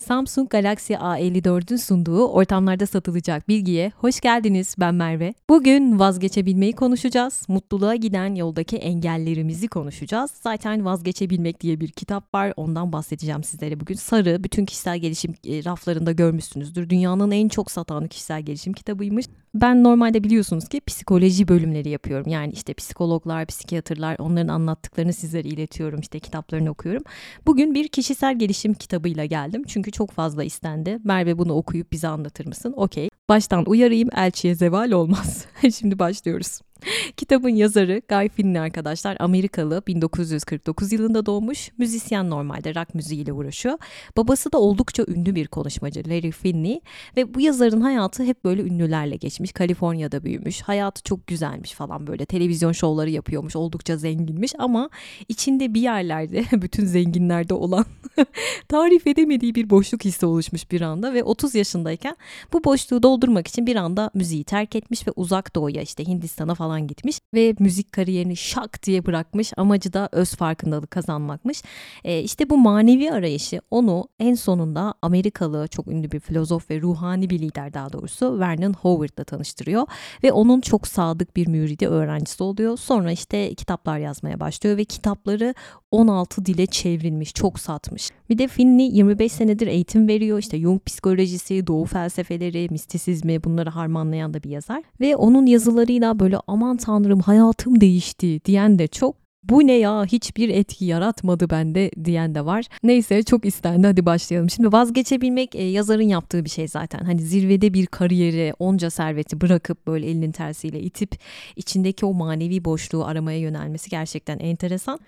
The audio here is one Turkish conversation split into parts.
Samsung Galaxy A54'ün sunduğu ortamlarda satılacak bilgiye hoş geldiniz. Ben Merve. Bugün vazgeçebilmeyi konuşacağız. Mutluluğa giden yoldaki engellerimizi konuşacağız. Zaten vazgeçebilmek diye bir kitap var. Ondan bahsedeceğim sizlere bugün. Sarı, bütün kişisel gelişim e, raflarında görmüşsünüzdür. Dünyanın en çok satan kişisel gelişim kitabıymış. Ben normalde biliyorsunuz ki psikoloji bölümleri yapıyorum. Yani işte psikologlar, psikiyatrlar onların anlattıklarını sizlere iletiyorum. İşte kitaplarını okuyorum. Bugün bir kişisel gelişim kitabıyla geldim. Çünkü çok fazla istendi. Merve bunu okuyup bize anlatır mısın? Okey. Baştan uyarayım elçiye zeval olmaz. Şimdi başlıyoruz. Kitabın yazarı Guy Finney arkadaşlar Amerikalı 1949 yılında doğmuş. Müzisyen normalde rock müziğiyle uğraşıyor. Babası da oldukça ünlü bir konuşmacı Larry Finney ve bu yazarın hayatı hep böyle ünlülerle geçmiş. Kaliforniya'da büyümüş. Hayatı çok güzelmiş falan böyle. Televizyon şovları yapıyormuş. Oldukça zenginmiş ama içinde bir yerlerde bütün zenginlerde olan tarif edemediği bir boşluk hissi oluşmuş bir anda ve 30 yaşındayken bu boşluğu doldurmak için bir anda müziği terk etmiş ve uzak doğuya işte Hindistan'a falan falan gitmiş ve müzik kariyerini şak diye bırakmış. Amacı da öz farkındalık kazanmakmış. E, işte bu manevi arayışı onu en sonunda Amerikalı çok ünlü bir filozof ve ruhani bir lider daha doğrusu Vernon Howard'la tanıştırıyor ve onun çok sadık bir müridi öğrencisi oluyor. Sonra işte kitaplar yazmaya başlıyor ve kitapları 16 dile çevrilmiş, çok satmış. Bir de Finney 25 senedir eğitim veriyor. İşte Jung psikolojisi, doğu felsefeleri, mistisizmi bunları harmanlayan da bir yazar. Ve onun yazılarıyla böyle aman tanrım hayatım değişti diyen de çok bu ne ya hiçbir etki yaratmadı bende diyen de var. Neyse çok istendi hadi başlayalım. Şimdi vazgeçebilmek e, yazarın yaptığı bir şey zaten. Hani zirvede bir kariyeri onca serveti bırakıp böyle elinin tersiyle itip içindeki o manevi boşluğu aramaya yönelmesi gerçekten enteresan.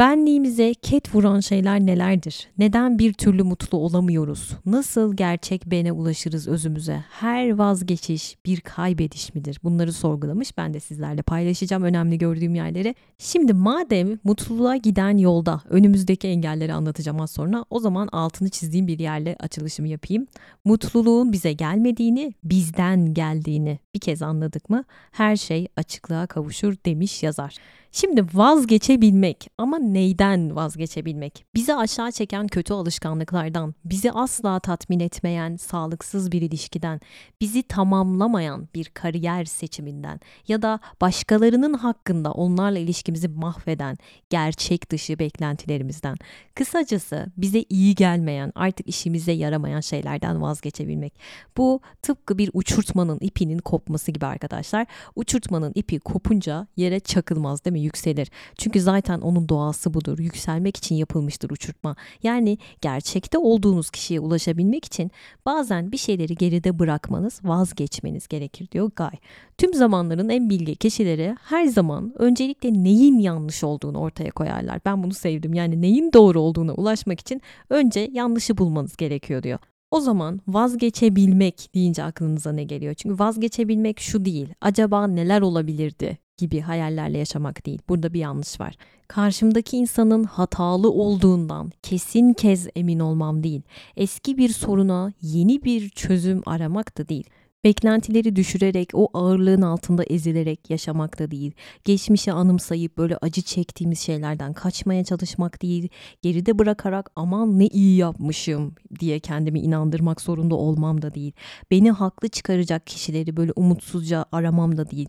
Benliğimize ket vuran şeyler nelerdir? Neden bir türlü mutlu olamıyoruz? Nasıl gerçek bene ulaşırız özümüze? Her vazgeçiş bir kaybediş midir? Bunları sorgulamış. Ben de sizlerle paylaşacağım önemli gördüğüm yerleri. Şimdi madem mutluluğa giden yolda önümüzdeki engelleri anlatacağım az sonra. O zaman altını çizdiğim bir yerle açılışımı yapayım. Mutluluğun bize gelmediğini, bizden geldiğini bir kez anladık mı? Her şey açıklığa kavuşur demiş yazar. Şimdi vazgeçebilmek ama neyden vazgeçebilmek? Bizi aşağı çeken kötü alışkanlıklardan, bizi asla tatmin etmeyen sağlıksız bir ilişkiden, bizi tamamlamayan bir kariyer seçiminden ya da başkalarının hakkında onlarla ilişkimizi mahveden gerçek dışı beklentilerimizden. Kısacası bize iyi gelmeyen, artık işimize yaramayan şeylerden vazgeçebilmek. Bu tıpkı bir uçurtmanın ipinin kopması gibi arkadaşlar. Uçurtmanın ipi kopunca yere çakılmaz değil mi? Yükselir. Çünkü zaten onun doğası budur. Yükselmek için yapılmıştır uçurtma. Yani gerçekte olduğunuz kişiye ulaşabilmek için bazen bir şeyleri geride bırakmanız, vazgeçmeniz gerekir diyor Guy. Tüm zamanların en bilge kişileri her zaman öncelikle neyin yanlış olduğunu ortaya koyarlar. Ben bunu sevdim. Yani neyin doğru olduğuna ulaşmak için önce yanlışı bulmanız gerekiyor diyor. O zaman vazgeçebilmek deyince aklınıza ne geliyor? Çünkü vazgeçebilmek şu değil. Acaba neler olabilirdi gibi hayallerle yaşamak değil. Burada bir yanlış var. Karşımdaki insanın hatalı olduğundan kesin kez emin olmam değil. Eski bir soruna yeni bir çözüm aramak da değil. Beklentileri düşürerek o ağırlığın altında ezilerek yaşamak da değil. Geçmişi anımsayıp böyle acı çektiğimiz şeylerden kaçmaya çalışmak değil. Geride bırakarak aman ne iyi yapmışım diye kendimi inandırmak zorunda olmam da değil. Beni haklı çıkaracak kişileri böyle umutsuzca aramam da değil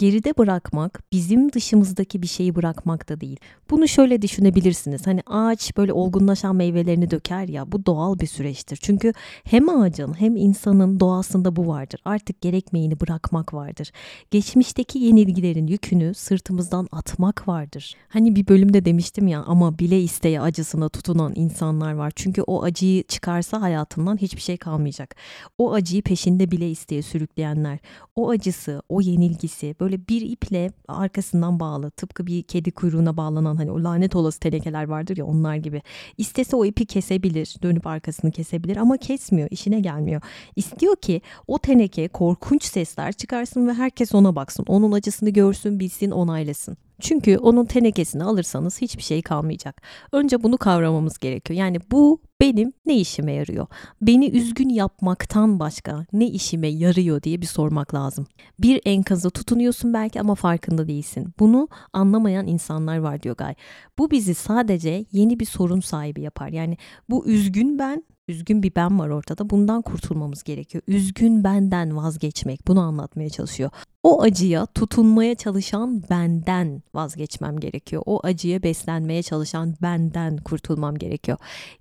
geride bırakmak bizim dışımızdaki bir şeyi bırakmak da değil. Bunu şöyle düşünebilirsiniz. Hani ağaç böyle olgunlaşan meyvelerini döker ya bu doğal bir süreçtir. Çünkü hem ağacın hem insanın doğasında bu vardır. Artık gerekmeyeni bırakmak vardır. Geçmişteki yenilgilerin yükünü sırtımızdan atmak vardır. Hani bir bölümde demiştim ya ama bile isteye acısına tutunan insanlar var. Çünkü o acıyı çıkarsa hayatından hiçbir şey kalmayacak. O acıyı peşinde bile isteye sürükleyenler, o acısı, o yenilgisi böyle böyle bir iple arkasından bağlı tıpkı bir kedi kuyruğuna bağlanan hani o lanet olası tenekeler vardır ya onlar gibi. İstese o ipi kesebilir dönüp arkasını kesebilir ama kesmiyor işine gelmiyor. İstiyor ki o teneke korkunç sesler çıkarsın ve herkes ona baksın. Onun acısını görsün bilsin onaylasın. Çünkü onun tenekesini alırsanız hiçbir şey kalmayacak. Önce bunu kavramamız gerekiyor. Yani bu benim ne işime yarıyor? Beni üzgün yapmaktan başka ne işime yarıyor diye bir sormak lazım. Bir enkaza tutunuyorsun belki ama farkında değilsin. Bunu anlamayan insanlar var diyor Gay. Bu bizi sadece yeni bir sorun sahibi yapar. Yani bu üzgün ben Üzgün bir ben var ortada. Bundan kurtulmamız gerekiyor. Üzgün benden vazgeçmek. Bunu anlatmaya çalışıyor. O acıya tutunmaya çalışan benden vazgeçmem gerekiyor. O acıya beslenmeye çalışan benden kurtulmam gerekiyor.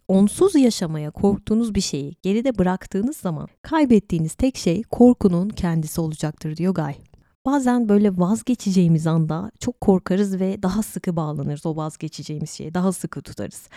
Onsuz yaşamaya korktuğunuz bir şeyi geride bıraktığınız zaman kaybettiğiniz tek şey korkunun kendisi olacaktır diyor Guy. Bazen böyle vazgeçeceğimiz anda çok korkarız ve daha sıkı bağlanırız o vazgeçeceğimiz şeye. Daha sıkı tutarız.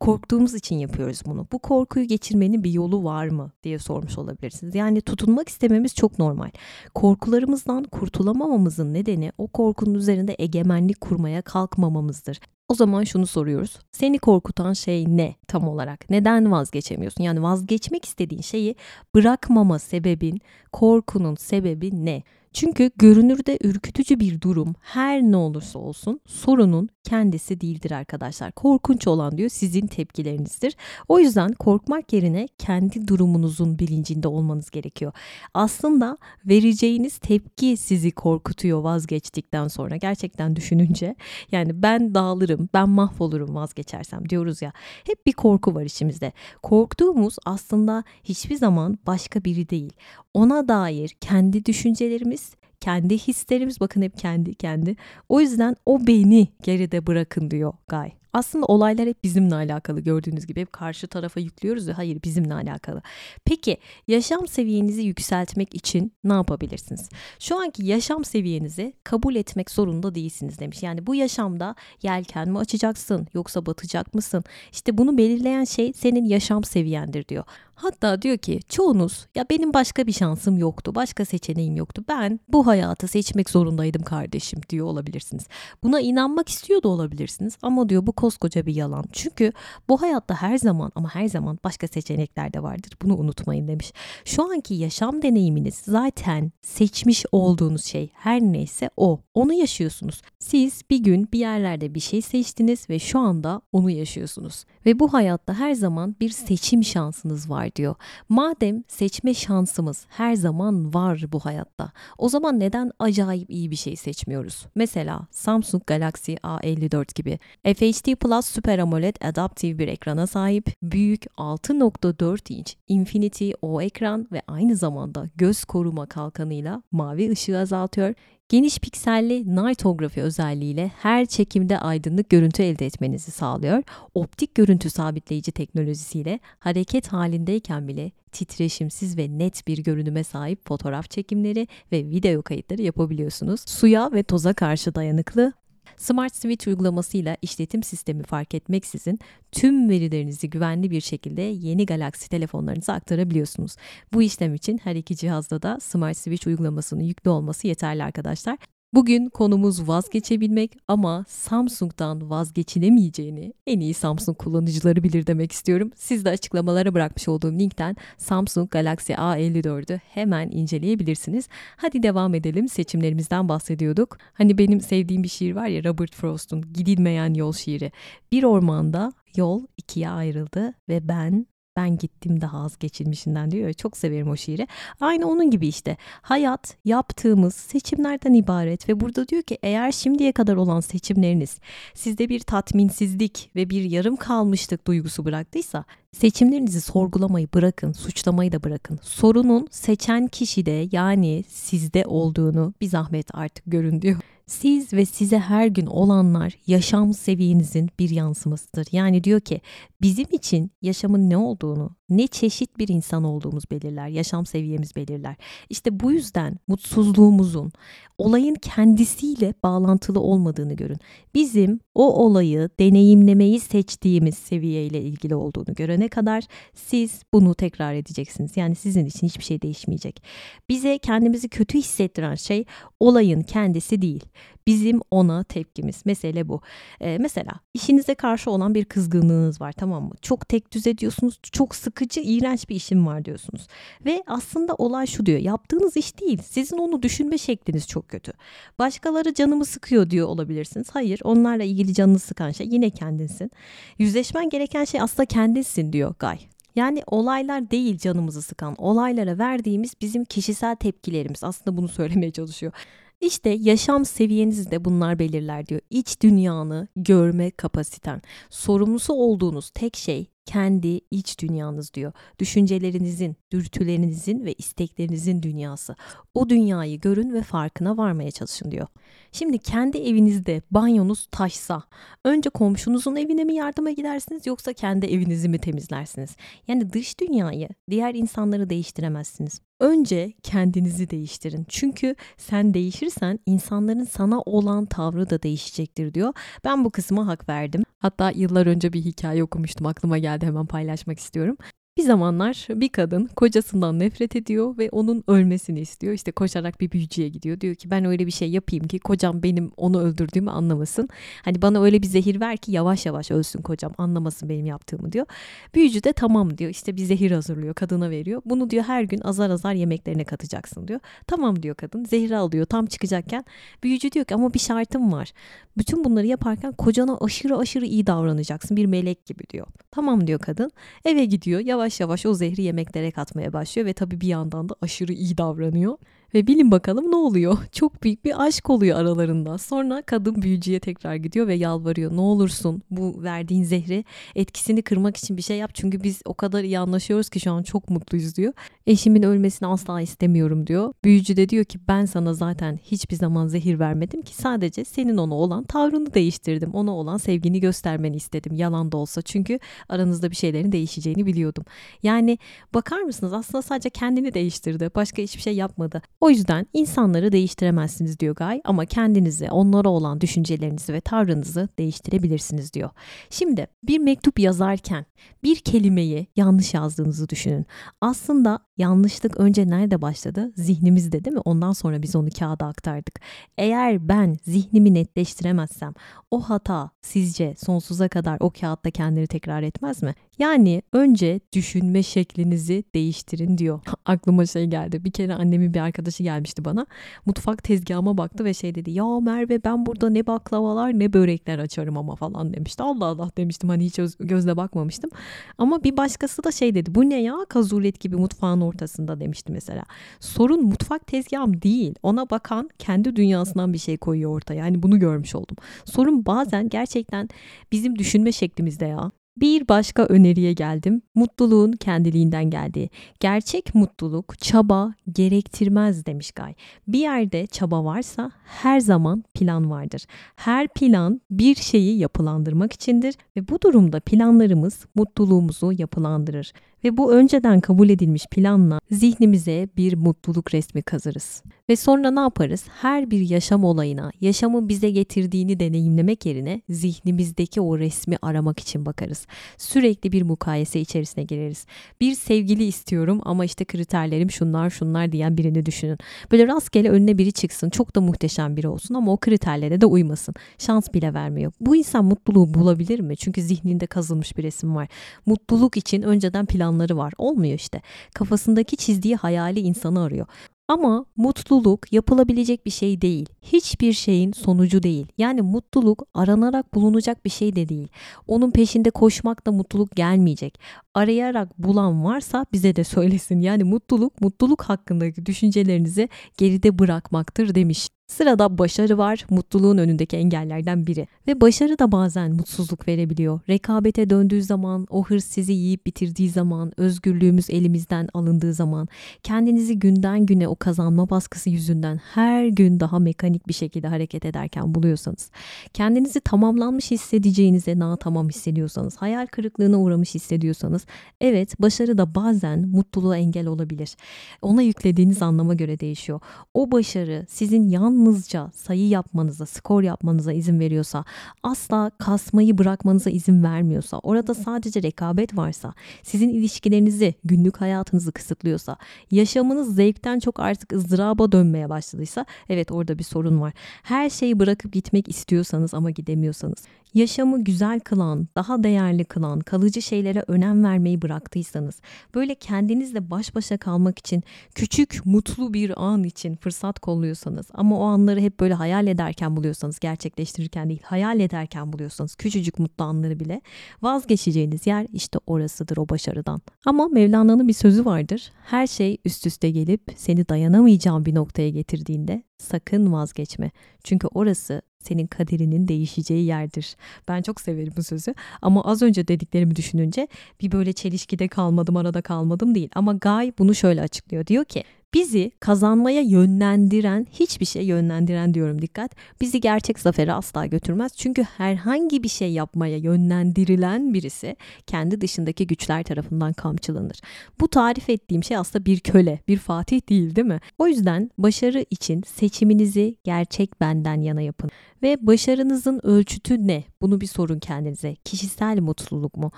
Korktuğumuz için yapıyoruz bunu. Bu korkuyu geçirmenin bir yolu var mı diye sormuş olabilirsiniz. Yani tutunmak istememiz çok normal. Korkularımızdan kurtulamamamızın nedeni o korkunun üzerinde egemenlik kurmaya kalkmamamızdır. O zaman şunu soruyoruz. Seni korkutan şey ne tam olarak? Neden vazgeçemiyorsun? Yani vazgeçmek istediğin şeyi bırakmama sebebin, korkunun sebebi ne? Çünkü görünürde ürkütücü bir durum her ne olursa olsun sorunun kendisi değildir arkadaşlar. Korkunç olan diyor sizin tepkilerinizdir. O yüzden korkmak yerine kendi durumunuzun bilincinde olmanız gerekiyor. Aslında vereceğiniz tepki sizi korkutuyor vazgeçtikten sonra. Gerçekten düşününce yani ben dağılırım, ben mahvolurum vazgeçersem diyoruz ya. Hep bir korku var içimizde. Korktuğumuz aslında hiçbir zaman başka biri değil. Ona dair kendi düşüncelerimiz, kendi hislerimiz bakın hep kendi kendi. O yüzden o beni geride bırakın diyor Guy. Aslında olaylar hep bizimle alakalı gördüğünüz gibi hep karşı tarafa yüklüyoruz ya hayır bizimle alakalı. Peki yaşam seviyenizi yükseltmek için ne yapabilirsiniz? Şu anki yaşam seviyenizi kabul etmek zorunda değilsiniz demiş. Yani bu yaşamda yelken mi açacaksın yoksa batacak mısın? İşte bunu belirleyen şey senin yaşam seviyendir diyor. Hatta diyor ki çoğunuz ya benim başka bir şansım yoktu, başka seçeneğim yoktu. Ben bu hayatı seçmek zorundaydım kardeşim diyor olabilirsiniz. Buna inanmak istiyor da olabilirsiniz ama diyor bu koskoca bir yalan. Çünkü bu hayatta her zaman ama her zaman başka seçenekler de vardır. Bunu unutmayın demiş. Şu anki yaşam deneyiminiz zaten seçmiş olduğunuz şey her neyse o. Onu yaşıyorsunuz. Siz bir gün bir yerlerde bir şey seçtiniz ve şu anda onu yaşıyorsunuz. Ve bu hayatta her zaman bir seçim şansınız var diyor. Madem seçme şansımız her zaman var bu hayatta. O zaman neden acayip iyi bir şey seçmiyoruz? Mesela Samsung Galaxy A54 gibi. FHD Plus Super AMOLED adaptif bir ekrana sahip, büyük 6.4 inç Infinity O ekran ve aynı zamanda göz koruma kalkanıyla mavi ışığı azaltıyor Geniş pikselli nightography özelliğiyle her çekimde aydınlık görüntü elde etmenizi sağlıyor. Optik görüntü sabitleyici teknolojisiyle hareket halindeyken bile titreşimsiz ve net bir görünüme sahip fotoğraf çekimleri ve video kayıtları yapabiliyorsunuz. Suya ve toza karşı dayanıklı, Smart Switch uygulamasıyla işletim sistemi fark etmeksizin tüm verilerinizi güvenli bir şekilde yeni Galaxy telefonlarınıza aktarabiliyorsunuz. Bu işlem için her iki cihazda da Smart Switch uygulamasının yüklü olması yeterli arkadaşlar. Bugün konumuz vazgeçebilmek ama Samsung'dan vazgeçilemeyeceğini en iyi Samsung kullanıcıları bilir demek istiyorum. Siz de açıklamalara bırakmış olduğum linkten Samsung Galaxy A54'ü hemen inceleyebilirsiniz. Hadi devam edelim. Seçimlerimizden bahsediyorduk. Hani benim sevdiğim bir şiir var ya Robert Frost'un Gidilmeyen Yol şiiri. Bir ormanda yol ikiye ayrıldı ve ben ben gittim daha az geçilmişinden diyor. Çok severim o şiiri. Aynı onun gibi işte. Hayat yaptığımız seçimlerden ibaret ve burada diyor ki eğer şimdiye kadar olan seçimleriniz sizde bir tatminsizlik ve bir yarım kalmışlık duygusu bıraktıysa seçimlerinizi sorgulamayı bırakın, suçlamayı da bırakın. Sorunun seçen kişide yani sizde olduğunu bir zahmet artık görün diyor. Siz ve size her gün olanlar yaşam seviyenizin bir yansımasıdır. Yani diyor ki bizim için yaşamın ne olduğunu, ne çeşit bir insan olduğumuz belirler, yaşam seviyemiz belirler. İşte bu yüzden mutsuzluğumuzun olayın kendisiyle bağlantılı olmadığını görün. Bizim o olayı deneyimlemeyi seçtiğimiz seviyeyle ilgili olduğunu görene kadar siz bunu tekrar edeceksiniz. Yani sizin için hiçbir şey değişmeyecek. Bize kendimizi kötü hissettiren şey olayın kendisi değil bizim ona tepkimiz. Mesele bu. Ee, mesela işinize karşı olan bir kızgınlığınız var tamam mı? Çok tek düz ediyorsunuz. Çok sıkıcı, iğrenç bir işim var diyorsunuz. Ve aslında olay şu diyor. Yaptığınız iş değil. Sizin onu düşünme şekliniz çok kötü. Başkaları canımı sıkıyor diyor olabilirsiniz. Hayır onlarla ilgili canını sıkan şey yine kendinsin. Yüzleşmen gereken şey aslında kendinsin diyor Guy. Yani olaylar değil canımızı sıkan, olaylara verdiğimiz bizim kişisel tepkilerimiz. Aslında bunu söylemeye çalışıyor. İşte yaşam seviyenizi de bunlar belirler diyor. İç dünyanı görme kapasiten. Sorumlusu olduğunuz tek şey kendi iç dünyanız diyor. Düşüncelerinizin, dürtülerinizin ve isteklerinizin dünyası. O dünyayı görün ve farkına varmaya çalışın diyor. Şimdi kendi evinizde banyonuz taşsa önce komşunuzun evine mi yardıma gidersiniz yoksa kendi evinizi mi temizlersiniz? Yani dış dünyayı, diğer insanları değiştiremezsiniz. Önce kendinizi değiştirin. Çünkü sen değişirsen insanların sana olan tavrı da değişecektir diyor. Ben bu kısma hak verdim. Hatta yıllar önce bir hikaye okumuştum aklıma geldi hemen paylaşmak istiyorum. Bir zamanlar bir kadın kocasından nefret ediyor ve onun ölmesini istiyor. İşte koşarak bir büyücüye gidiyor. Diyor ki ben öyle bir şey yapayım ki kocam benim onu öldürdüğümü anlamasın. Hani bana öyle bir zehir ver ki yavaş yavaş ölsün kocam anlamasın benim yaptığımı diyor. Büyücü de tamam diyor. İşte bir zehir hazırlıyor kadına veriyor. Bunu diyor her gün azar azar yemeklerine katacaksın diyor. Tamam diyor kadın. Zehri alıyor tam çıkacakken. Büyücü diyor ki ama bir şartım var. Bütün bunları yaparken kocana aşırı aşırı iyi davranacaksın. Bir melek gibi diyor. Tamam diyor kadın. Eve gidiyor. Yavaş yavaş o zehri yemeklere katmaya başlıyor ve tabii bir yandan da aşırı iyi davranıyor. Ve bilin bakalım ne oluyor? Çok büyük bir aşk oluyor aralarında. Sonra kadın büyücüye tekrar gidiyor ve yalvarıyor. Ne olursun bu verdiğin zehri etkisini kırmak için bir şey yap. Çünkü biz o kadar iyi anlaşıyoruz ki şu an çok mutluyuz diyor. Eşimin ölmesini asla istemiyorum diyor. Büyücü de diyor ki ben sana zaten hiçbir zaman zehir vermedim ki sadece senin ona olan tavrını değiştirdim. Ona olan sevgini göstermeni istedim yalan da olsa. Çünkü aranızda bir şeylerin değişeceğini biliyordum. Yani bakar mısınız aslında sadece kendini değiştirdi. Başka hiçbir şey yapmadı. O yüzden insanları değiştiremezsiniz diyor Guy ama kendinizi, onlara olan düşüncelerinizi ve tavrınızı değiştirebilirsiniz diyor. Şimdi bir mektup yazarken bir kelimeyi yanlış yazdığınızı düşünün. Aslında yanlışlık önce nerede başladı? Zihnimizde değil mi? Ondan sonra biz onu kağıda aktardık. Eğer ben zihnimi netleştiremezsem o hata sizce sonsuza kadar o kağıtta kendini tekrar etmez mi? Yani önce düşünme şeklinizi değiştirin diyor. Aklıma şey geldi. Bir kere annemin bir arkadaşı gelmişti bana. Mutfak tezgahıma baktı ve şey dedi. Ya Merve ben burada ne baklavalar ne börekler açarım ama falan demişti. Allah Allah demiştim hani hiç gözle bakmamıştım. Ama bir başkası da şey dedi. Bu ne ya kazulet gibi mutfağın ortasında demişti mesela. Sorun mutfak tezgahım değil. Ona bakan kendi dünyasından bir şey koyuyor ortaya. Yani bunu görmüş oldum. Sorun bazen gerçekten bizim düşünme şeklimizde ya. Bir başka öneriye geldim. Mutluluğun kendiliğinden geldiği. Gerçek mutluluk çaba gerektirmez demiş Gay. Bir yerde çaba varsa her zaman plan vardır. Her plan bir şeyi yapılandırmak içindir ve bu durumda planlarımız mutluluğumuzu yapılandırır ve bu önceden kabul edilmiş planla zihnimize bir mutluluk resmi kazırız. Ve sonra ne yaparız? Her bir yaşam olayına, yaşamın bize getirdiğini deneyimlemek yerine zihnimizdeki o resmi aramak için bakarız. Sürekli bir mukayese içerisine gireriz. Bir sevgili istiyorum ama işte kriterlerim şunlar şunlar diyen birini düşünün. Böyle rastgele önüne biri çıksın, çok da muhteşem biri olsun ama o kriterlere de uymasın. Şans bile vermiyor. Bu insan mutluluğu bulabilir mi? Çünkü zihninde kazılmış bir resim var. Mutluluk için önceden plan planları var. Olmuyor işte. Kafasındaki çizdiği hayali insanı arıyor. Ama mutluluk yapılabilecek bir şey değil. Hiçbir şeyin sonucu değil. Yani mutluluk aranarak bulunacak bir şey de değil. Onun peşinde koşmak da mutluluk gelmeyecek. Arayarak bulan varsa bize de söylesin. Yani mutluluk, mutluluk hakkındaki düşüncelerinizi geride bırakmaktır demiş. Sırada başarı var, mutluluğun önündeki engellerden biri. Ve başarı da bazen mutsuzluk verebiliyor. Rekabete döndüğü zaman, o hırs sizi yiyip bitirdiği zaman, özgürlüğümüz elimizden alındığı zaman, kendinizi günden güne o kazanma baskısı yüzünden her gün daha mekanik bir şekilde hareket ederken buluyorsanız, kendinizi tamamlanmış hissedeceğinize na tamam hissediyorsanız, hayal kırıklığına uğramış hissediyorsanız, evet başarı da bazen mutluluğa engel olabilir. Ona yüklediğiniz anlama göre değişiyor. O başarı sizin yan yalnızca sayı yapmanıza, skor yapmanıza izin veriyorsa, asla kasmayı bırakmanıza izin vermiyorsa, orada sadece rekabet varsa, sizin ilişkilerinizi, günlük hayatınızı kısıtlıyorsa, yaşamınız zevkten çok artık ızdıraba dönmeye başladıysa, evet orada bir sorun var. Her şeyi bırakıp gitmek istiyorsanız ama gidemiyorsanız, yaşamı güzel kılan, daha değerli kılan, kalıcı şeylere önem vermeyi bıraktıysanız, böyle kendinizle baş başa kalmak için küçük, mutlu bir an için fırsat kolluyorsanız ama o anları hep böyle hayal ederken buluyorsanız, gerçekleştirirken değil, hayal ederken buluyorsanız küçücük mutlu anları bile vazgeçeceğiniz yer işte orasıdır o başarıdan. Ama Mevlana'nın bir sözü vardır. Her şey üst üste gelip seni dayanamayacağın bir noktaya getirdiğinde sakın vazgeçme. Çünkü orası senin kaderinin değişeceği yerdir. Ben çok severim bu sözü ama az önce dediklerimi düşününce bir böyle çelişkide kalmadım arada kalmadım değil. Ama Guy bunu şöyle açıklıyor diyor ki bizi kazanmaya yönlendiren hiçbir şey yönlendiren diyorum dikkat bizi gerçek zafere asla götürmez. Çünkü herhangi bir şey yapmaya yönlendirilen birisi kendi dışındaki güçler tarafından kamçılanır. Bu tarif ettiğim şey aslında bir köle, bir fatih değil değil mi? O yüzden başarı için seçiminizi gerçek benden yana yapın. Ve başarınızın ölçütü ne? Bunu bir sorun kendinize. Kişisel mutluluk mu?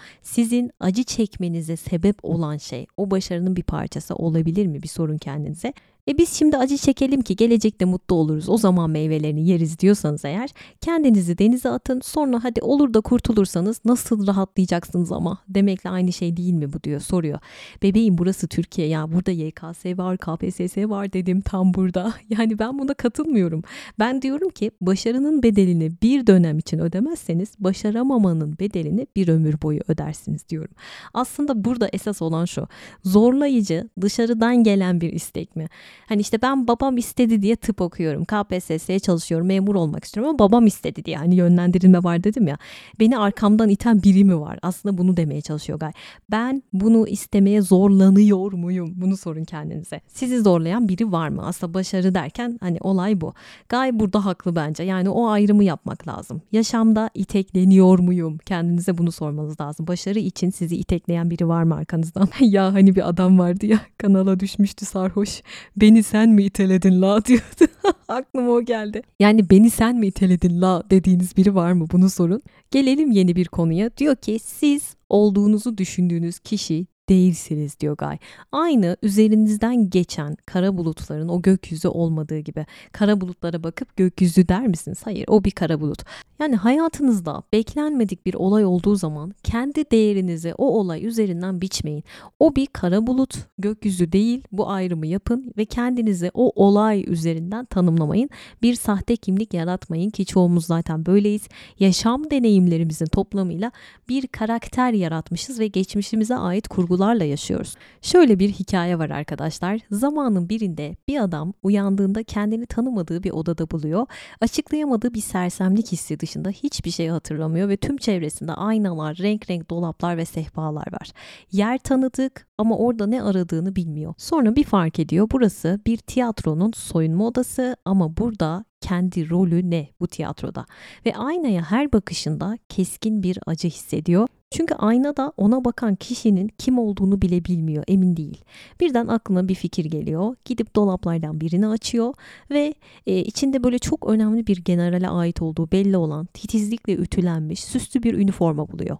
Sizin acı çekmenize sebep olan şey o başarının bir parçası olabilir mi? Bir sorun kendinize. E biz şimdi acı çekelim ki gelecekte mutlu oluruz. O zaman meyvelerini yeriz diyorsanız eğer kendinizi denize atın. Sonra hadi olur da kurtulursanız nasıl rahatlayacaksınız ama demekle aynı şey değil mi bu diyor soruyor. Bebeğim burası Türkiye ya burada YKS var KPSS var dedim tam burada. Yani ben buna katılmıyorum. Ben diyorum ki başarının bedelini bir dönem için ödemezseniz başaramamanın bedelini bir ömür boyu ödersiniz diyorum. Aslında burada esas olan şu. Zorlayıcı dışarıdan gelen bir istek mi? Hani işte ben babam istedi diye tıp okuyorum. KPSS'ye çalışıyorum. Memur olmak istiyorum ama babam istedi diye. Hani yönlendirilme var dedim ya. Beni arkamdan iten biri mi var? Aslında bunu demeye çalışıyor Gay. Ben bunu istemeye zorlanıyor muyum? Bunu sorun kendinize. Sizi zorlayan biri var mı? Aslında başarı derken hani olay bu. Gay burada haklı bence. Yani o ayrımı yapmak lazım. Yaşamda itekleniyor muyum? Kendinize bunu sormanız lazım. Başarı için sizi itekleyen biri var mı arkanızdan? ya hani bir adam vardı ya kanala düşmüştü sarhoş beni sen mi iteledin la diyordu. Aklıma o geldi. Yani beni sen mi iteledin la dediğiniz biri var mı bunu sorun. Gelelim yeni bir konuya. Diyor ki siz olduğunuzu düşündüğünüz kişi değilsiniz diyor Gay. Aynı üzerinizden geçen kara bulutların o gökyüzü olmadığı gibi. Kara bulutlara bakıp gökyüzü der misiniz? Hayır o bir kara bulut. Yani hayatınızda beklenmedik bir olay olduğu zaman kendi değerinizi o olay üzerinden biçmeyin. O bir kara bulut, gökyüzü değil. Bu ayrımı yapın ve kendinizi o olay üzerinden tanımlamayın. Bir sahte kimlik yaratmayın ki çoğumuz zaten böyleyiz. Yaşam deneyimlerimizin toplamıyla bir karakter yaratmışız ve geçmişimize ait kurgularla yaşıyoruz. Şöyle bir hikaye var arkadaşlar. Zamanın birinde bir adam uyandığında kendini tanımadığı bir odada buluyor. Açıklayamadığı bir sersemlik hissi dışında hiçbir şey hatırlamıyor ve tüm çevresinde aynalar, renk renk dolaplar ve sehpalar var. Yer tanıdık ama orada ne aradığını bilmiyor. Sonra bir fark ediyor burası bir tiyatronun soyunma odası ama burada kendi rolü ne bu tiyatroda ve aynaya her bakışında keskin bir acı hissediyor. Çünkü aynada ona bakan kişinin kim olduğunu bile bilmiyor, emin değil. Birden aklına bir fikir geliyor. Gidip dolaplardan birini açıyor ve e, içinde böyle çok önemli bir generale ait olduğu belli olan titizlikle ütülenmiş süslü bir üniforma buluyor.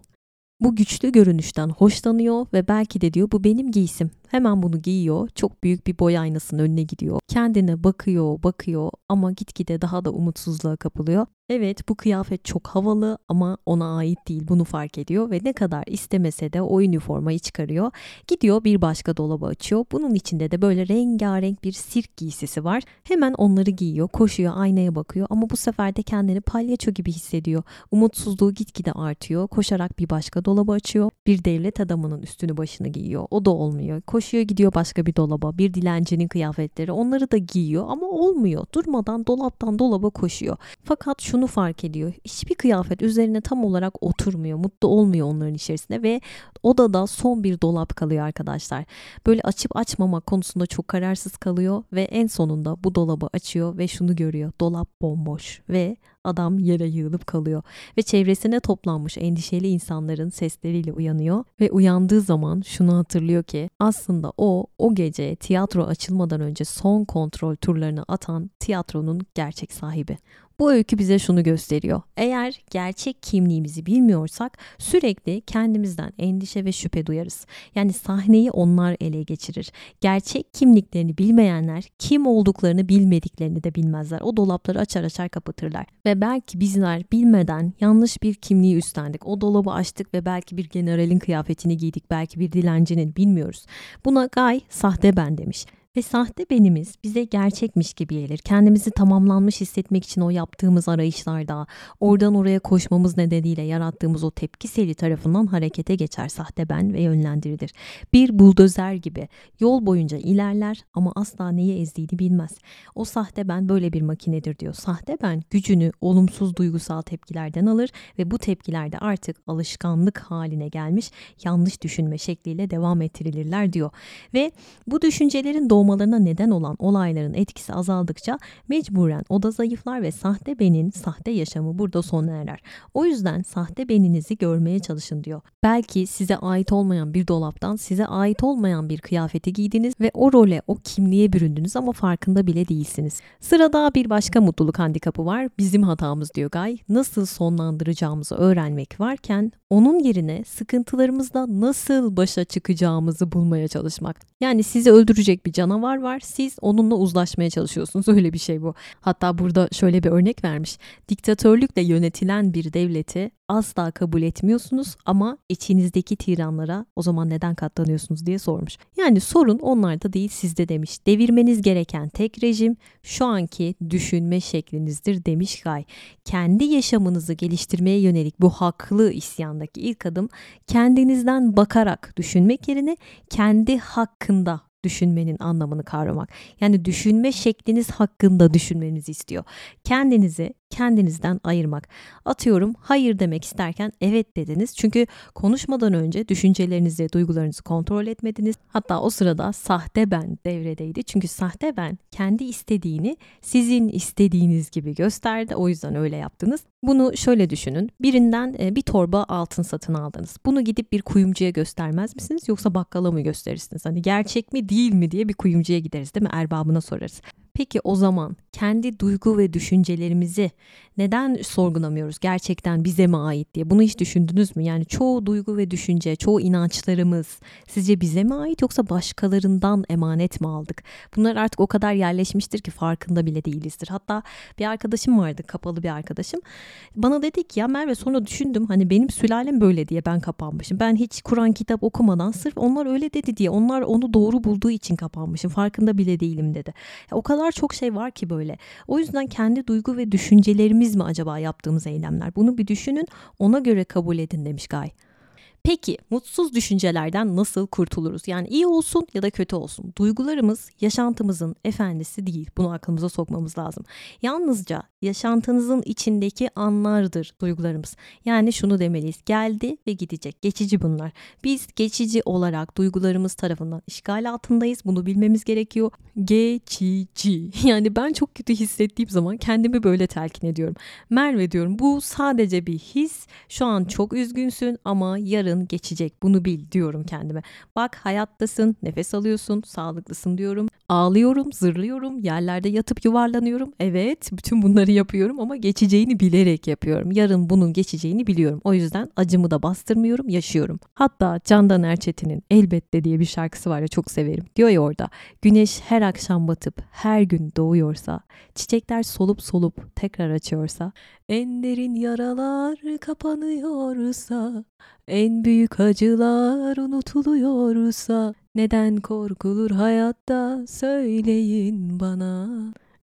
Bu güçlü görünüşten hoşlanıyor ve belki de diyor bu benim giysim. Hemen bunu giyiyor. Çok büyük bir boy aynasının önüne gidiyor. Kendine bakıyor, bakıyor ama gitgide daha da umutsuzluğa kapılıyor. Evet bu kıyafet çok havalı ama ona ait değil bunu fark ediyor ve ne kadar istemese de o üniformayı çıkarıyor. Gidiyor bir başka dolabı açıyor. Bunun içinde de böyle rengarenk bir sirk giysisi var. Hemen onları giyiyor, koşuyor, aynaya bakıyor ama bu sefer de kendini palyaço gibi hissediyor. Umutsuzluğu gitgide artıyor. Koşarak bir başka dolabı açıyor. Bir devlet adamının üstünü başını giyiyor. O da olmuyor. Koşuyor gidiyor başka bir dolaba. Bir dilencinin kıyafetleri. Onları da giyiyor ama olmuyor. Durmadan dolaptan dolaba koşuyor. Fakat şunu fark ediyor. Hiçbir kıyafet üzerine tam olarak oturmuyor. Mutlu olmuyor onların içerisinde ve odada son bir dolap kalıyor arkadaşlar. Böyle açıp açmama konusunda çok kararsız kalıyor ve en sonunda bu dolabı açıyor ve şunu görüyor. Dolap bomboş ve adam yere yığılıp kalıyor ve çevresine toplanmış endişeli insanların sesleriyle uyanıyor ve uyandığı zaman şunu hatırlıyor ki aslında o o gece tiyatro açılmadan önce son kontrol turlarını atan tiyatronun gerçek sahibi. Bu öykü bize şunu gösteriyor. Eğer gerçek kimliğimizi bilmiyorsak sürekli kendimizden endişe ve şüphe duyarız. Yani sahneyi onlar ele geçirir. Gerçek kimliklerini bilmeyenler kim olduklarını bilmediklerini de bilmezler. O dolapları açar açar kapatırlar. Ve belki bizler bilmeden yanlış bir kimliği üstlendik. O dolabı açtık ve belki bir generalin kıyafetini giydik. Belki bir dilencinin bilmiyoruz. Buna Gay sahte ben demiş. Ve sahte benimiz bize gerçekmiş gibi gelir. Kendimizi tamamlanmış hissetmek için o yaptığımız arayışlarda, oradan oraya koşmamız nedeniyle yarattığımız o tepki seli tarafından harekete geçer sahte ben ve yönlendirilir. Bir buldozer gibi yol boyunca ilerler ama asla neyi ezdiğini bilmez. O sahte ben böyle bir makinedir diyor. Sahte ben gücünü olumsuz duygusal tepkilerden alır ve bu tepkilerde artık alışkanlık haline gelmiş yanlış düşünme şekliyle devam ettirilirler diyor. Ve bu düşüncelerin doğmalarına neden olan olayların etkisi azaldıkça mecburen o zayıflar ve sahte benin sahte yaşamı burada sona erer. O yüzden sahte beninizi görmeye çalışın diyor. Belki size ait olmayan bir dolaptan size ait olmayan bir kıyafeti giydiniz ve o role, o kimliğe büründünüz ama farkında bile değilsiniz. Sırada bir başka mutluluk handikapı var. Bizim hatamız diyor Gay. Nasıl sonlandıracağımızı öğrenmek varken onun yerine sıkıntılarımızla nasıl başa çıkacağımızı bulmaya çalışmak. Yani sizi öldürecek bir canavar var. Siz onunla uzlaşmaya çalışıyorsunuz. Öyle bir şey bu. Hatta burada şöyle bir örnek vermiş. Diktatörlükle yönetilen bir devleti asla kabul etmiyorsunuz ama içinizdeki tiranlara o zaman neden katlanıyorsunuz diye sormuş. Yani sorun onlarda değil sizde demiş. Devirmeniz gereken tek rejim şu anki düşünme şeklinizdir demiş Gay. Kendi yaşamınızı geliştirmeye yönelik bu haklı isyandaki ilk adım kendinizden bakarak düşünmek yerine kendi hakkında düşünmenin anlamını kavramak. Yani düşünme şekliniz hakkında düşünmenizi istiyor. Kendinizi kendinizden ayırmak. Atıyorum hayır demek isterken evet dediniz. Çünkü konuşmadan önce düşüncelerinizi, duygularınızı kontrol etmediniz. Hatta o sırada sahte ben devredeydi. Çünkü sahte ben kendi istediğini sizin istediğiniz gibi gösterdi. O yüzden öyle yaptınız. Bunu şöyle düşünün. Birinden e, bir torba altın satın aldınız. Bunu gidip bir kuyumcuya göstermez misiniz yoksa bakkala mı gösterirsiniz? Hani gerçek mi değil mi diye bir kuyumcuya gideriz değil mi? Erbabına sorarız. Peki o zaman kendi duygu ve düşüncelerimizi neden sorgulamıyoruz gerçekten bize mi ait diye? Bunu hiç düşündünüz mü? Yani çoğu duygu ve düşünce, çoğu inançlarımız sizce bize mi ait yoksa başkalarından emanet mi aldık? Bunlar artık o kadar yerleşmiştir ki farkında bile değilizdir. Hatta bir arkadaşım vardı, kapalı bir arkadaşım. Bana dedi ki ya Merve sonra düşündüm hani benim sülalem böyle diye ben kapanmışım. Ben hiç Kur'an kitap okumadan sırf onlar öyle dedi diye onlar onu doğru bulduğu için kapanmışım. Farkında bile değilim dedi. Ya, o kadar çok şey var ki böyle. O yüzden kendi duygu ve düşüncelerimiz mi acaba yaptığımız eylemler? Bunu bir düşünün, ona göre kabul edin demiş Gay. Peki mutsuz düşüncelerden nasıl kurtuluruz? Yani iyi olsun ya da kötü olsun. Duygularımız yaşantımızın efendisi değil. Bunu aklımıza sokmamız lazım. Yalnızca yaşantınızın içindeki anlardır duygularımız. Yani şunu demeliyiz. Geldi ve gidecek. Geçici bunlar. Biz geçici olarak duygularımız tarafından işgal altındayız. Bunu bilmemiz gerekiyor. Geçici. Yani ben çok kötü hissettiğim zaman kendimi böyle telkin ediyorum. Merve diyorum bu sadece bir his. Şu an çok üzgünsün ama yarın yarın geçecek bunu bil diyorum kendime. Bak hayattasın, nefes alıyorsun, sağlıklısın diyorum. Ağlıyorum, zırlıyorum, yerlerde yatıp yuvarlanıyorum. Evet, bütün bunları yapıyorum ama geçeceğini bilerek yapıyorum. Yarın bunun geçeceğini biliyorum. O yüzden acımı da bastırmıyorum, yaşıyorum. Hatta Candan Erçetin'in Elbette diye bir şarkısı var ya çok severim. Diyor ya orada, güneş her akşam batıp her gün doğuyorsa, çiçekler solup solup tekrar açıyorsa, en derin yaralar kapanıyorsa, en büyük acılar unutuluyorsa neden korkulur hayatta söyleyin bana.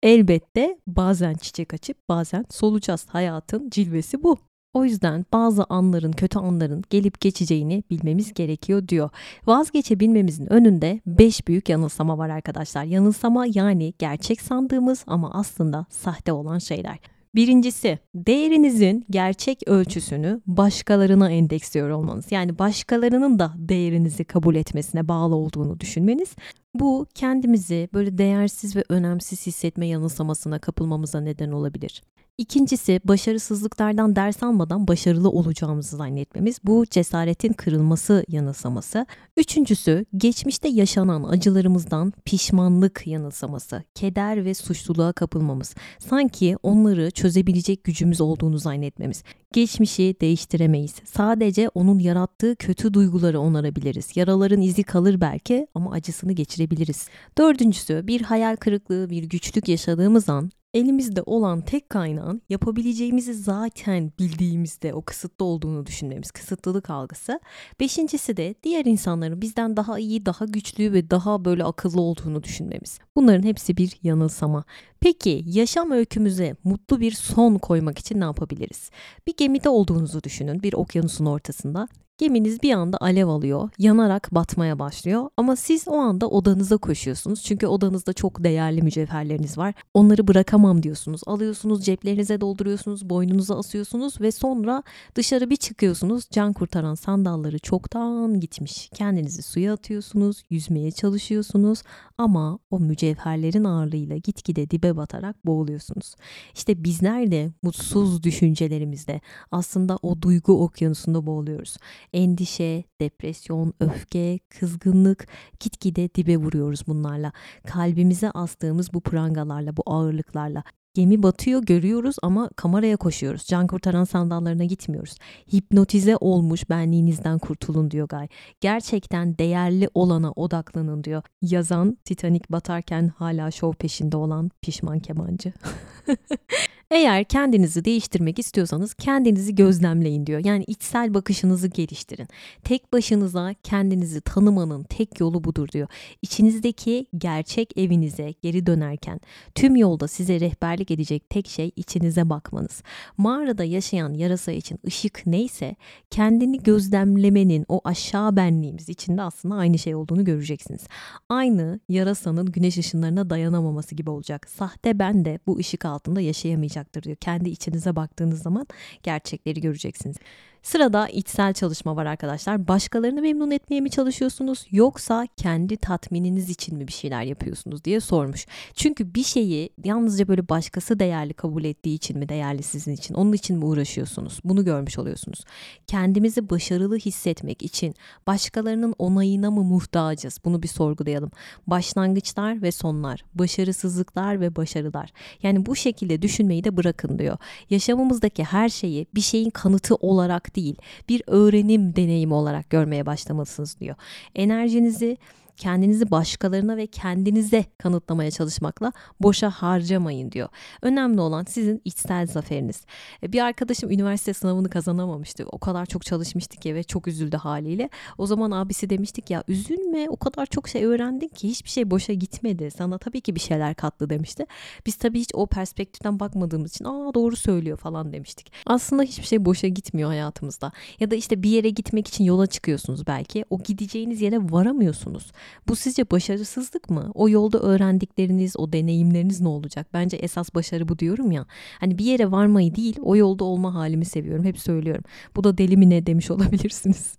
Elbette bazen çiçek açıp bazen solacağız. Hayatın cilvesi bu. O yüzden bazı anların, kötü anların gelip geçeceğini bilmemiz gerekiyor diyor. Vazgeçebilmemizin önünde 5 büyük yanılsama var arkadaşlar. Yanılsama yani gerçek sandığımız ama aslında sahte olan şeyler. Birincisi değerinizin gerçek ölçüsünü başkalarına endeksliyor olmanız. Yani başkalarının da değerinizi kabul etmesine bağlı olduğunu düşünmeniz. Bu kendimizi böyle değersiz ve önemsiz hissetme yanılsamasına kapılmamıza neden olabilir. İkincisi başarısızlıklardan ders almadan başarılı olacağımızı zannetmemiz. Bu cesaretin kırılması yanılsaması. Üçüncüsü geçmişte yaşanan acılarımızdan pişmanlık yanılsaması. Keder ve suçluluğa kapılmamız. Sanki onları çözebilecek gücümüz olduğunu zannetmemiz. Geçmişi değiştiremeyiz. Sadece onun yarattığı kötü duyguları onarabiliriz. Yaraların izi kalır belki ama acısını geçirebiliriz. Dördüncüsü bir hayal kırıklığı, bir güçlük yaşadığımız an elimizde olan tek kaynağın yapabileceğimizi zaten bildiğimizde o kısıtlı olduğunu düşünmemiz, kısıtlılık algısı. Beşincisi de diğer insanların bizden daha iyi, daha güçlü ve daha böyle akıllı olduğunu düşünmemiz. Bunların hepsi bir yanılsama. Peki yaşam öykümüze mutlu bir son koymak için ne yapabiliriz? Bir gemide olduğunuzu düşünün, bir okyanusun ortasında Geminiz bir anda alev alıyor, yanarak batmaya başlıyor ama siz o anda odanıza koşuyorsunuz. Çünkü odanızda çok değerli mücevherleriniz var. Onları bırakamam diyorsunuz. Alıyorsunuz, ceplerinize dolduruyorsunuz, boynunuza asıyorsunuz ve sonra dışarı bir çıkıyorsunuz. Can kurtaran sandalları çoktan gitmiş. Kendinizi suya atıyorsunuz, yüzmeye çalışıyorsunuz ama o mücevherlerin ağırlığıyla gitgide dibe batarak boğuluyorsunuz. İşte bizler de mutsuz düşüncelerimizde aslında o duygu okyanusunda boğuluyoruz endişe, depresyon, öfke, kızgınlık gitgide dibe vuruyoruz bunlarla. Kalbimize astığımız bu prangalarla, bu ağırlıklarla. Gemi batıyor görüyoruz ama kameraya koşuyoruz. Can kurtaran sandallarına gitmiyoruz. Hipnotize olmuş benliğinizden kurtulun diyor Gay. Gerçekten değerli olana odaklanın diyor. Yazan Titanic batarken hala şov peşinde olan pişman kemancı. Eğer kendinizi değiştirmek istiyorsanız kendinizi gözlemleyin diyor. Yani içsel bakışınızı geliştirin. Tek başınıza kendinizi tanımanın tek yolu budur diyor. İçinizdeki gerçek evinize geri dönerken tüm yolda size rehberlik edecek tek şey içinize bakmanız. Mağarada yaşayan yarasa için ışık neyse kendini gözlemlemenin o aşağı benliğimiz içinde aslında aynı şey olduğunu göreceksiniz. Aynı yarasanın güneş ışınlarına dayanamaması gibi olacak. Sahte ben de bu ışık altında yaşayamayacak olmayacaktır diyor. Kendi içinize baktığınız zaman gerçekleri göreceksiniz. Sırada içsel çalışma var arkadaşlar. Başkalarını memnun etmeye mi çalışıyorsunuz yoksa kendi tatmininiz için mi bir şeyler yapıyorsunuz diye sormuş. Çünkü bir şeyi yalnızca böyle başkası değerli kabul ettiği için mi değerli sizin için onun için mi uğraşıyorsunuz? Bunu görmüş oluyorsunuz. Kendimizi başarılı hissetmek için başkalarının onayına mı muhtacız? Bunu bir sorgulayalım. Başlangıçlar ve sonlar, başarısızlıklar ve başarılar. Yani bu şekilde düşünmeyi de bırakın diyor. Yaşamımızdaki her şeyi bir şeyin kanıtı olarak değil, bir öğrenim deneyimi olarak görmeye başlamalısınız diyor. Enerjinizi kendinizi başkalarına ve kendinize kanıtlamaya çalışmakla boşa harcamayın diyor. Önemli olan sizin içsel zaferiniz. E, bir arkadaşım üniversite sınavını kazanamamıştı. O kadar çok çalışmıştık ki ve çok üzüldü haliyle. O zaman abisi demiştik ya üzülme o kadar çok şey öğrendin ki hiçbir şey boşa gitmedi. Sana tabii ki bir şeyler kattı demişti. Biz tabii hiç o perspektiften bakmadığımız için aa doğru söylüyor falan demiştik. Aslında hiçbir şey boşa gitmiyor hayatımızda. Ya da işte bir yere gitmek için yola çıkıyorsunuz belki. O gideceğiniz yere varamıyorsunuz. Bu sizce başarısızlık mı? O yolda öğrendikleriniz, o deneyimleriniz ne olacak? Bence esas başarı bu diyorum ya. Hani bir yere varmayı değil, o yolda olma halimi seviyorum. Hep söylüyorum. Bu da deli mi ne demiş olabilirsiniz.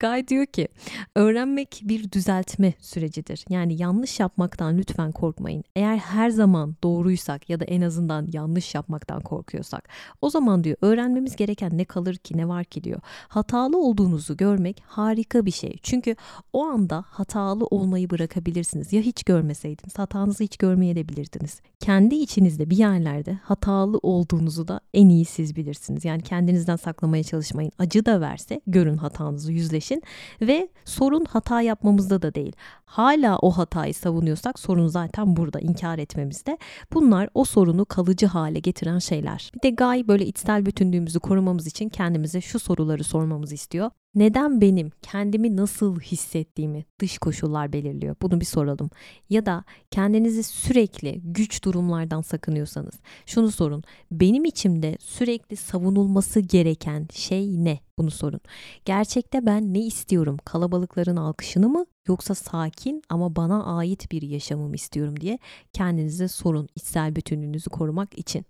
Guy diyor ki, öğrenmek bir düzeltme sürecidir. Yani yanlış yapmaktan lütfen korkmayın. Eğer her zaman doğruysak ya da en azından yanlış yapmaktan korkuyorsak, o zaman diyor öğrenmemiz gereken ne kalır ki, ne var ki diyor. Hatalı olduğunuzu görmek harika bir şey. Çünkü o anda hatalı olmayı bırakabilirsiniz. Ya hiç görmeseydiniz hatanızı hiç görmeyebilirdiniz. Kendi içinizde bir yerlerde hatalı olduğunuzu da en iyi siz bilirsiniz. Yani kendinizden saklamaya çalışmayın. Acı da verse görün hatanızı yüzleşin ve sorun hata yapmamızda da değil. Hala o hatayı savunuyorsak sorun zaten burada inkar etmemizde. Bunlar o sorunu kalıcı hale getiren şeyler. Bir de Guy böyle içsel bütünlüğümüzü korumamız için kendimize şu soruları sormamızı istiyor. Neden benim kendimi nasıl hissettiğimi dış koşullar belirliyor? Bunu bir soralım. Ya da kendinizi sürekli güç durumlardan sakınıyorsanız şunu sorun. Benim içimde sürekli savunulması gereken şey ne? Bunu sorun. Gerçekte ben ne istiyorum? Kalabalıkların alkışını mı yoksa sakin ama bana ait bir yaşamım istiyorum diye kendinize sorun içsel bütünlüğünüzü korumak için.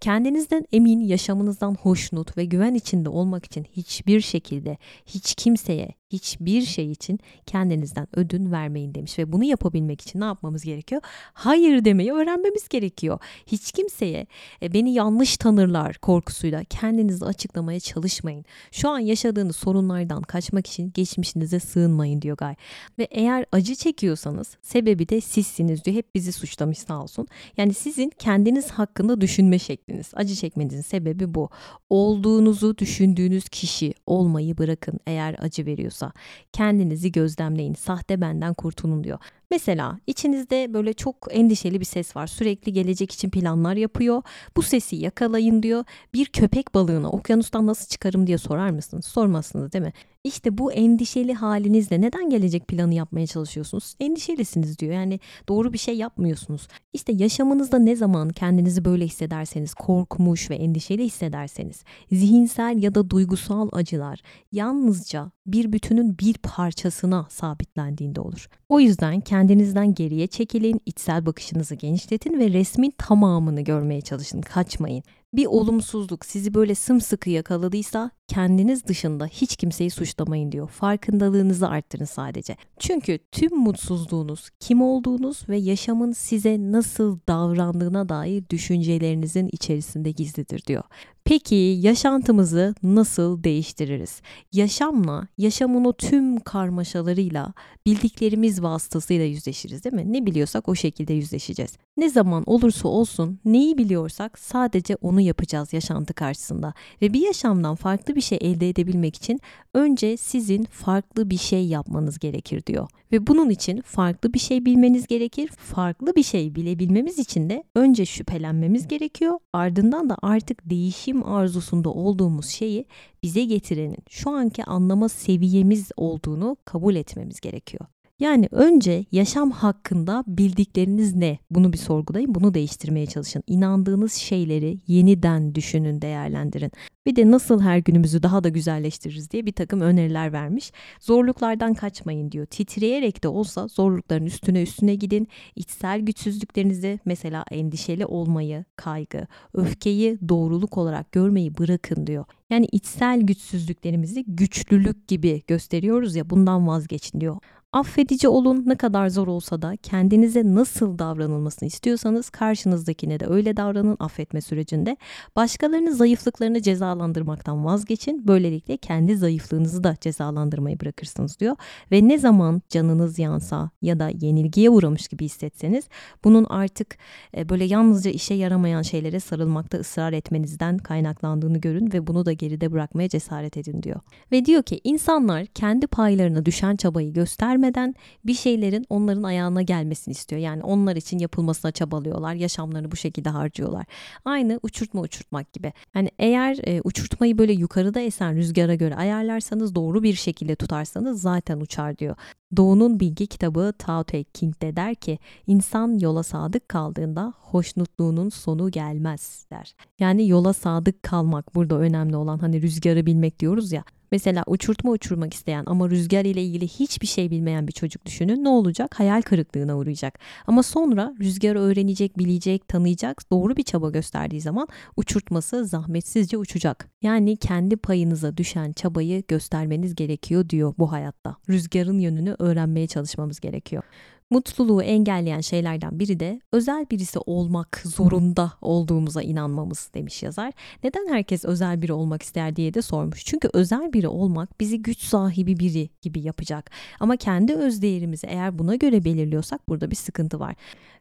Kendinizden emin, yaşamınızdan hoşnut ve güven içinde olmak için hiçbir şekilde hiç kimseye, hiçbir şey için kendinizden ödün vermeyin demiş ve bunu yapabilmek için ne yapmamız gerekiyor? Hayır demeyi öğrenmemiz gerekiyor. Hiç kimseye e, beni yanlış tanırlar korkusuyla kendinizi açıklamaya çalışmayın. Şu an yaşadığınız sorunlardan kaçmak için geçmişinize sığınmayın diyor Gay. Ve eğer acı çekiyorsanız sebebi de sizsiniz diyor. Hep bizi suçlamış sağ olsun. Yani sizin kendiniz hakkında düşünme şekliniz. Acı çekmenizin sebebi bu. Olduğunuzu düşündüğünüz kişi olmayı bırakın eğer acı veriyorsa. Kendinizi gözlemleyin. Sahte benden kurtulun diyor. Mesela içinizde böyle çok endişeli bir ses var. Sürekli gelecek için planlar yapıyor. Bu sesi yakalayın diyor. Bir köpek balığını okyanustan nasıl çıkarım diye sorar mısınız? Sormazsınız değil mi? İşte bu endişeli halinizle neden gelecek planı yapmaya çalışıyorsunuz? Endişelisiniz diyor. Yani doğru bir şey yapmıyorsunuz. İşte yaşamınızda ne zaman kendinizi böyle hissederseniz, korkmuş ve endişeli hissederseniz, zihinsel ya da duygusal acılar yalnızca bir bütünün bir parçasına sabitlendiğinde olur. O yüzden kendinizden geriye çekilin, içsel bakışınızı genişletin ve resmin tamamını görmeye çalışın. Kaçmayın bir olumsuzluk sizi böyle sımsıkı yakaladıysa kendiniz dışında hiç kimseyi suçlamayın diyor. Farkındalığınızı arttırın sadece. Çünkü tüm mutsuzluğunuz, kim olduğunuz ve yaşamın size nasıl davrandığına dair düşüncelerinizin içerisinde gizlidir diyor. Peki yaşantımızı nasıl değiştiririz? Yaşamla, yaşamın o tüm karmaşalarıyla bildiklerimiz vasıtasıyla yüzleşiriz değil mi? Ne biliyorsak o şekilde yüzleşeceğiz. Ne zaman olursa olsun neyi biliyorsak sadece onu yapacağız yaşantı karşısında. Ve bir yaşamdan farklı bir şey elde edebilmek için önce sizin farklı bir şey yapmanız gerekir diyor. Ve bunun için farklı bir şey bilmeniz gerekir. Farklı bir şey bilebilmemiz için de önce şüphelenmemiz gerekiyor. Ardından da artık değişim arzusunda olduğumuz şeyi bize getirenin şu anki anlama seviyemiz olduğunu kabul etmemiz gerekiyor. Yani önce yaşam hakkında bildikleriniz ne? Bunu bir sorgulayın, bunu değiştirmeye çalışın. İnandığınız şeyleri yeniden düşünün, değerlendirin. Bir de nasıl her günümüzü daha da güzelleştiririz diye bir takım öneriler vermiş. Zorluklardan kaçmayın diyor. Titreyerek de olsa zorlukların üstüne üstüne gidin. İçsel güçsüzlüklerinizi mesela endişeli olmayı, kaygı, öfkeyi doğruluk olarak görmeyi bırakın diyor. Yani içsel güçsüzlüklerimizi güçlülük gibi gösteriyoruz ya bundan vazgeçin diyor. Affedici olun ne kadar zor olsa da kendinize nasıl davranılmasını istiyorsanız karşınızdakine de öyle davranın affetme sürecinde. Başkalarının zayıflıklarını cezalandırmaktan vazgeçin. Böylelikle kendi zayıflığınızı da cezalandırmayı bırakırsınız diyor. Ve ne zaman canınız yansa ya da yenilgiye uğramış gibi hissetseniz bunun artık e, böyle yalnızca işe yaramayan şeylere sarılmakta ısrar etmenizden kaynaklandığını görün ve bunu da geride bırakmaya cesaret edin diyor. Ve diyor ki insanlar kendi paylarına düşen çabayı gösterme görmeden bir şeylerin onların ayağına gelmesini istiyor. Yani onlar için yapılmasına çabalıyorlar. Yaşamlarını bu şekilde harcıyorlar. Aynı uçurtma uçurtmak gibi. Yani eğer e, uçurtmayı böyle yukarıda esen rüzgara göre ayarlarsanız doğru bir şekilde tutarsanız zaten uçar diyor. Doğu'nun bilgi kitabı Tao Te Ching'de der ki insan yola sadık kaldığında hoşnutluğunun sonu gelmez der. Yani yola sadık kalmak burada önemli olan hani rüzgarı bilmek diyoruz ya. Mesela uçurtma uçurmak isteyen ama rüzgar ile ilgili hiçbir şey bilmeyen bir çocuk düşünün. Ne olacak? Hayal kırıklığına uğrayacak. Ama sonra rüzgarı öğrenecek, bilecek, tanıyacak, doğru bir çaba gösterdiği zaman uçurtması zahmetsizce uçacak. Yani kendi payınıza düşen çabayı göstermeniz gerekiyor diyor bu hayatta. Rüzgarın yönünü öğrenmeye çalışmamız gerekiyor. Mutluluğu engelleyen şeylerden biri de özel birisi olmak zorunda olduğumuza inanmamız demiş yazar. Neden herkes özel biri olmak ister diye de sormuş. Çünkü özel biri olmak bizi güç sahibi biri gibi yapacak. Ama kendi öz değerimizi eğer buna göre belirliyorsak burada bir sıkıntı var.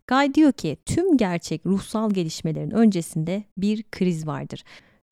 Guy diyor ki tüm gerçek ruhsal gelişmelerin öncesinde bir kriz vardır.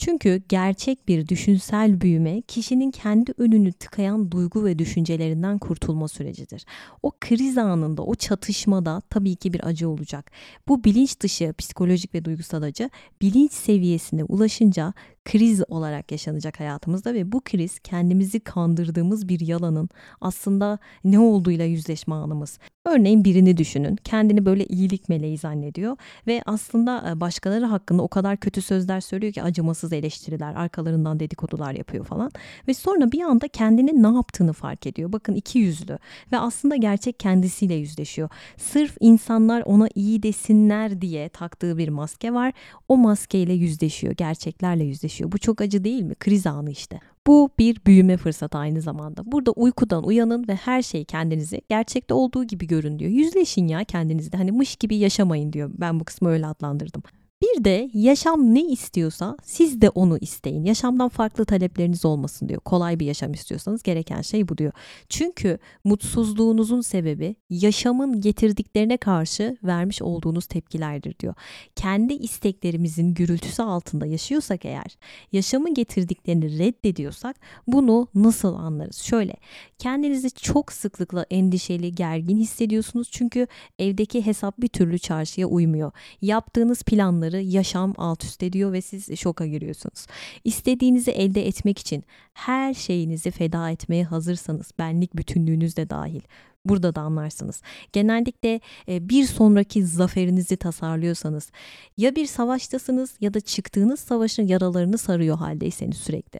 Çünkü gerçek bir düşünsel büyüme kişinin kendi önünü tıkayan duygu ve düşüncelerinden kurtulma sürecidir. O kriz anında, o çatışmada tabii ki bir acı olacak. Bu bilinç dışı psikolojik ve duygusal acı bilinç seviyesine ulaşınca kriz olarak yaşanacak hayatımızda ve bu kriz kendimizi kandırdığımız bir yalanın aslında ne olduğuyla yüzleşme anımız. Örneğin birini düşünün. Kendini böyle iyilik meleği zannediyor ve aslında e, başkaları hakkında o kadar kötü sözler söylüyor ki acımasız eleştiriler, arkalarından dedikodular yapıyor falan. Ve sonra bir anda kendini ne yaptığını fark ediyor. Bakın iki yüzlü ve aslında gerçek kendisiyle yüzleşiyor. Sırf insanlar ona iyi desinler diye taktığı bir maske var. O maskeyle yüzleşiyor, gerçeklerle yüzleşiyor. Bu çok acı değil mi? Kriz anı işte. Bu bir büyüme fırsatı aynı zamanda. Burada uykudan uyanın ve her şeyi kendinizi gerçekte olduğu gibi görün diyor. Yüzleşin ya kendinizde. Hani mış gibi yaşamayın diyor. Ben bu kısmı öyle adlandırdım. Bir de yaşam ne istiyorsa siz de onu isteyin. Yaşamdan farklı talepleriniz olmasın diyor. Kolay bir yaşam istiyorsanız gereken şey bu diyor. Çünkü mutsuzluğunuzun sebebi yaşamın getirdiklerine karşı vermiş olduğunuz tepkilerdir diyor. Kendi isteklerimizin gürültüsü altında yaşıyorsak eğer, yaşamın getirdiklerini reddediyorsak bunu nasıl anlarız? Şöyle, kendinizi çok sıklıkla endişeli, gergin hissediyorsunuz çünkü evdeki hesap bir türlü çarşıya uymuyor. Yaptığınız planları yaşam alt üst ediyor ve siz şoka giriyorsunuz. İstediğinizi elde etmek için her şeyinizi feda etmeye hazırsanız, benlik bütünlüğünüz de dahil Burada da anlarsınız. Genellikle e, bir sonraki zaferinizi tasarlıyorsanız ya bir savaştasınız ya da çıktığınız savaşın yaralarını sarıyor haldeyseniz sürekli.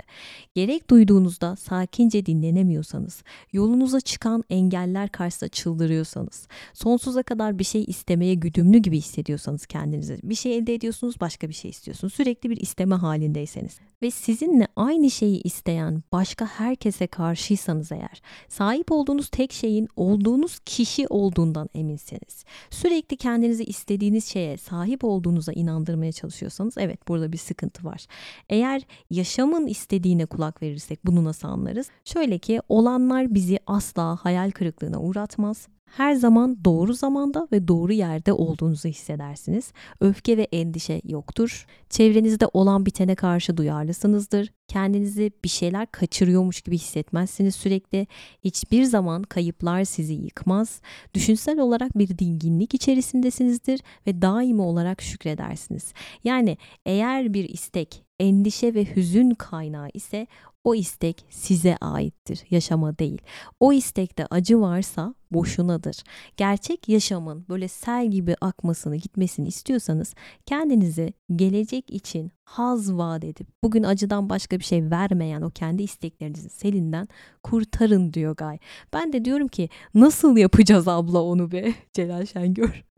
Gerek duyduğunuzda sakince dinlenemiyorsanız, yolunuza çıkan engeller karşısında çıldırıyorsanız, sonsuza kadar bir şey istemeye güdümlü gibi hissediyorsanız kendinizi, bir şey elde ediyorsunuz başka bir şey istiyorsunuz. Sürekli bir isteme halindeyseniz ve sizinle aynı şeyi isteyen başka herkese karşıysanız eğer, sahip olduğunuz tek şeyin olduğunuz kişi olduğundan eminseniz, sürekli kendinizi istediğiniz şeye sahip olduğunuza inandırmaya çalışıyorsanız evet burada bir sıkıntı var. Eğer yaşamın istediğine kulak verirsek bunu nasıl anlarız? Şöyle ki olanlar bizi asla hayal kırıklığına uğratmaz her zaman doğru zamanda ve doğru yerde olduğunuzu hissedersiniz. Öfke ve endişe yoktur. Çevrenizde olan bitene karşı duyarlısınızdır. Kendinizi bir şeyler kaçırıyormuş gibi hissetmezsiniz sürekli. Hiçbir zaman kayıplar sizi yıkmaz. Düşünsel olarak bir dinginlik içerisindesinizdir ve daimi olarak şükredersiniz. Yani eğer bir istek endişe ve hüzün kaynağı ise o istek size aittir, yaşama değil. O istekte acı varsa boşunadır. Gerçek yaşamın böyle sel gibi akmasını, gitmesini istiyorsanız kendinizi gelecek için haz vaat edip bugün acıdan başka bir şey vermeyen o kendi isteklerinizin selinden kurtarın diyor Gay. Ben de diyorum ki nasıl yapacağız abla onu be Celal Şengör.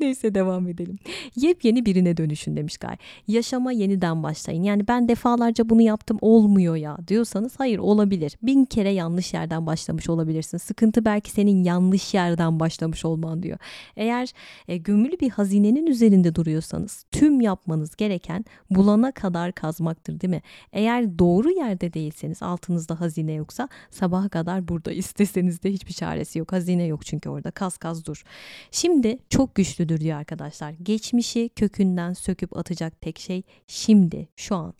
Neyse devam edelim. Yepyeni birine dönüşün demiş Gay. Yaşama yeniden başlayın. Yani ben defalarca bunu yaptım olmuyor ya diyorsanız hayır olabilir. Bin kere yanlış yerden başlamış olabilirsin. Sıkıntı belki senin yanlış yerden başlamış olman diyor. Eğer e, gömülü bir hazinenin üzerinde duruyorsanız tüm yapmanız gereken bulana kadar kazmaktır değil mi? Eğer doğru yerde değilseniz altınızda hazine yoksa sabaha kadar burada isteseniz de hiçbir çaresi yok. Hazine yok çünkü orada kaz kaz dur. Şimdi çok güçlüdür diyor arkadaşlar. Geçmişi kökünden söküp atacak tek şey şimdi, şu an.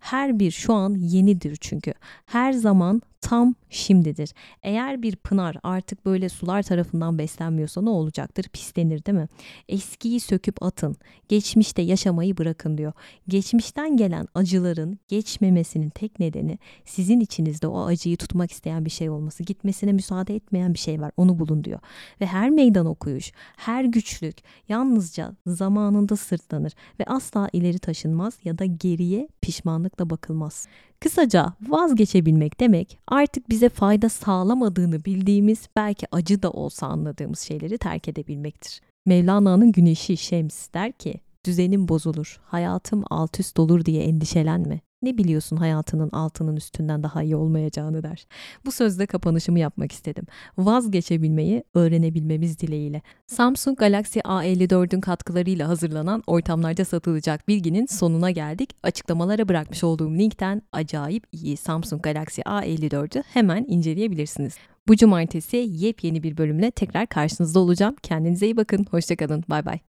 Her bir şu an yenidir çünkü. Her zaman tam şimdidir. Eğer bir pınar artık böyle sular tarafından beslenmiyorsa ne olacaktır? Pislenir değil mi? Eskiyi söküp atın. Geçmişte yaşamayı bırakın diyor. Geçmişten gelen acıların geçmemesinin tek nedeni sizin içinizde o acıyı tutmak isteyen bir şey olması. Gitmesine müsaade etmeyen bir şey var. Onu bulun diyor. Ve her meydan okuyuş, her güçlük yalnızca zamanında sırtlanır ve asla ileri taşınmaz ya da geriye pişmanlıkla bakılmaz. Kısaca vazgeçebilmek demek artık bize fayda sağlamadığını bildiğimiz belki acı da olsa anladığımız şeyleri terk edebilmektir. Mevlana'nın güneşi Şems der ki düzenim bozulur, hayatım alt üst olur diye endişelenme. Ne biliyorsun hayatının altının üstünden daha iyi olmayacağını der. Bu sözde kapanışımı yapmak istedim. Vazgeçebilmeyi öğrenebilmemiz dileğiyle. Samsung Galaxy A54'ün katkılarıyla hazırlanan ortamlarda satılacak bilginin sonuna geldik. Açıklamalara bırakmış olduğum linkten acayip iyi Samsung Galaxy A54'ü hemen inceleyebilirsiniz. Bu cumartesi yepyeni bir bölümle tekrar karşınızda olacağım. Kendinize iyi bakın. Hoşçakalın. Bay bay.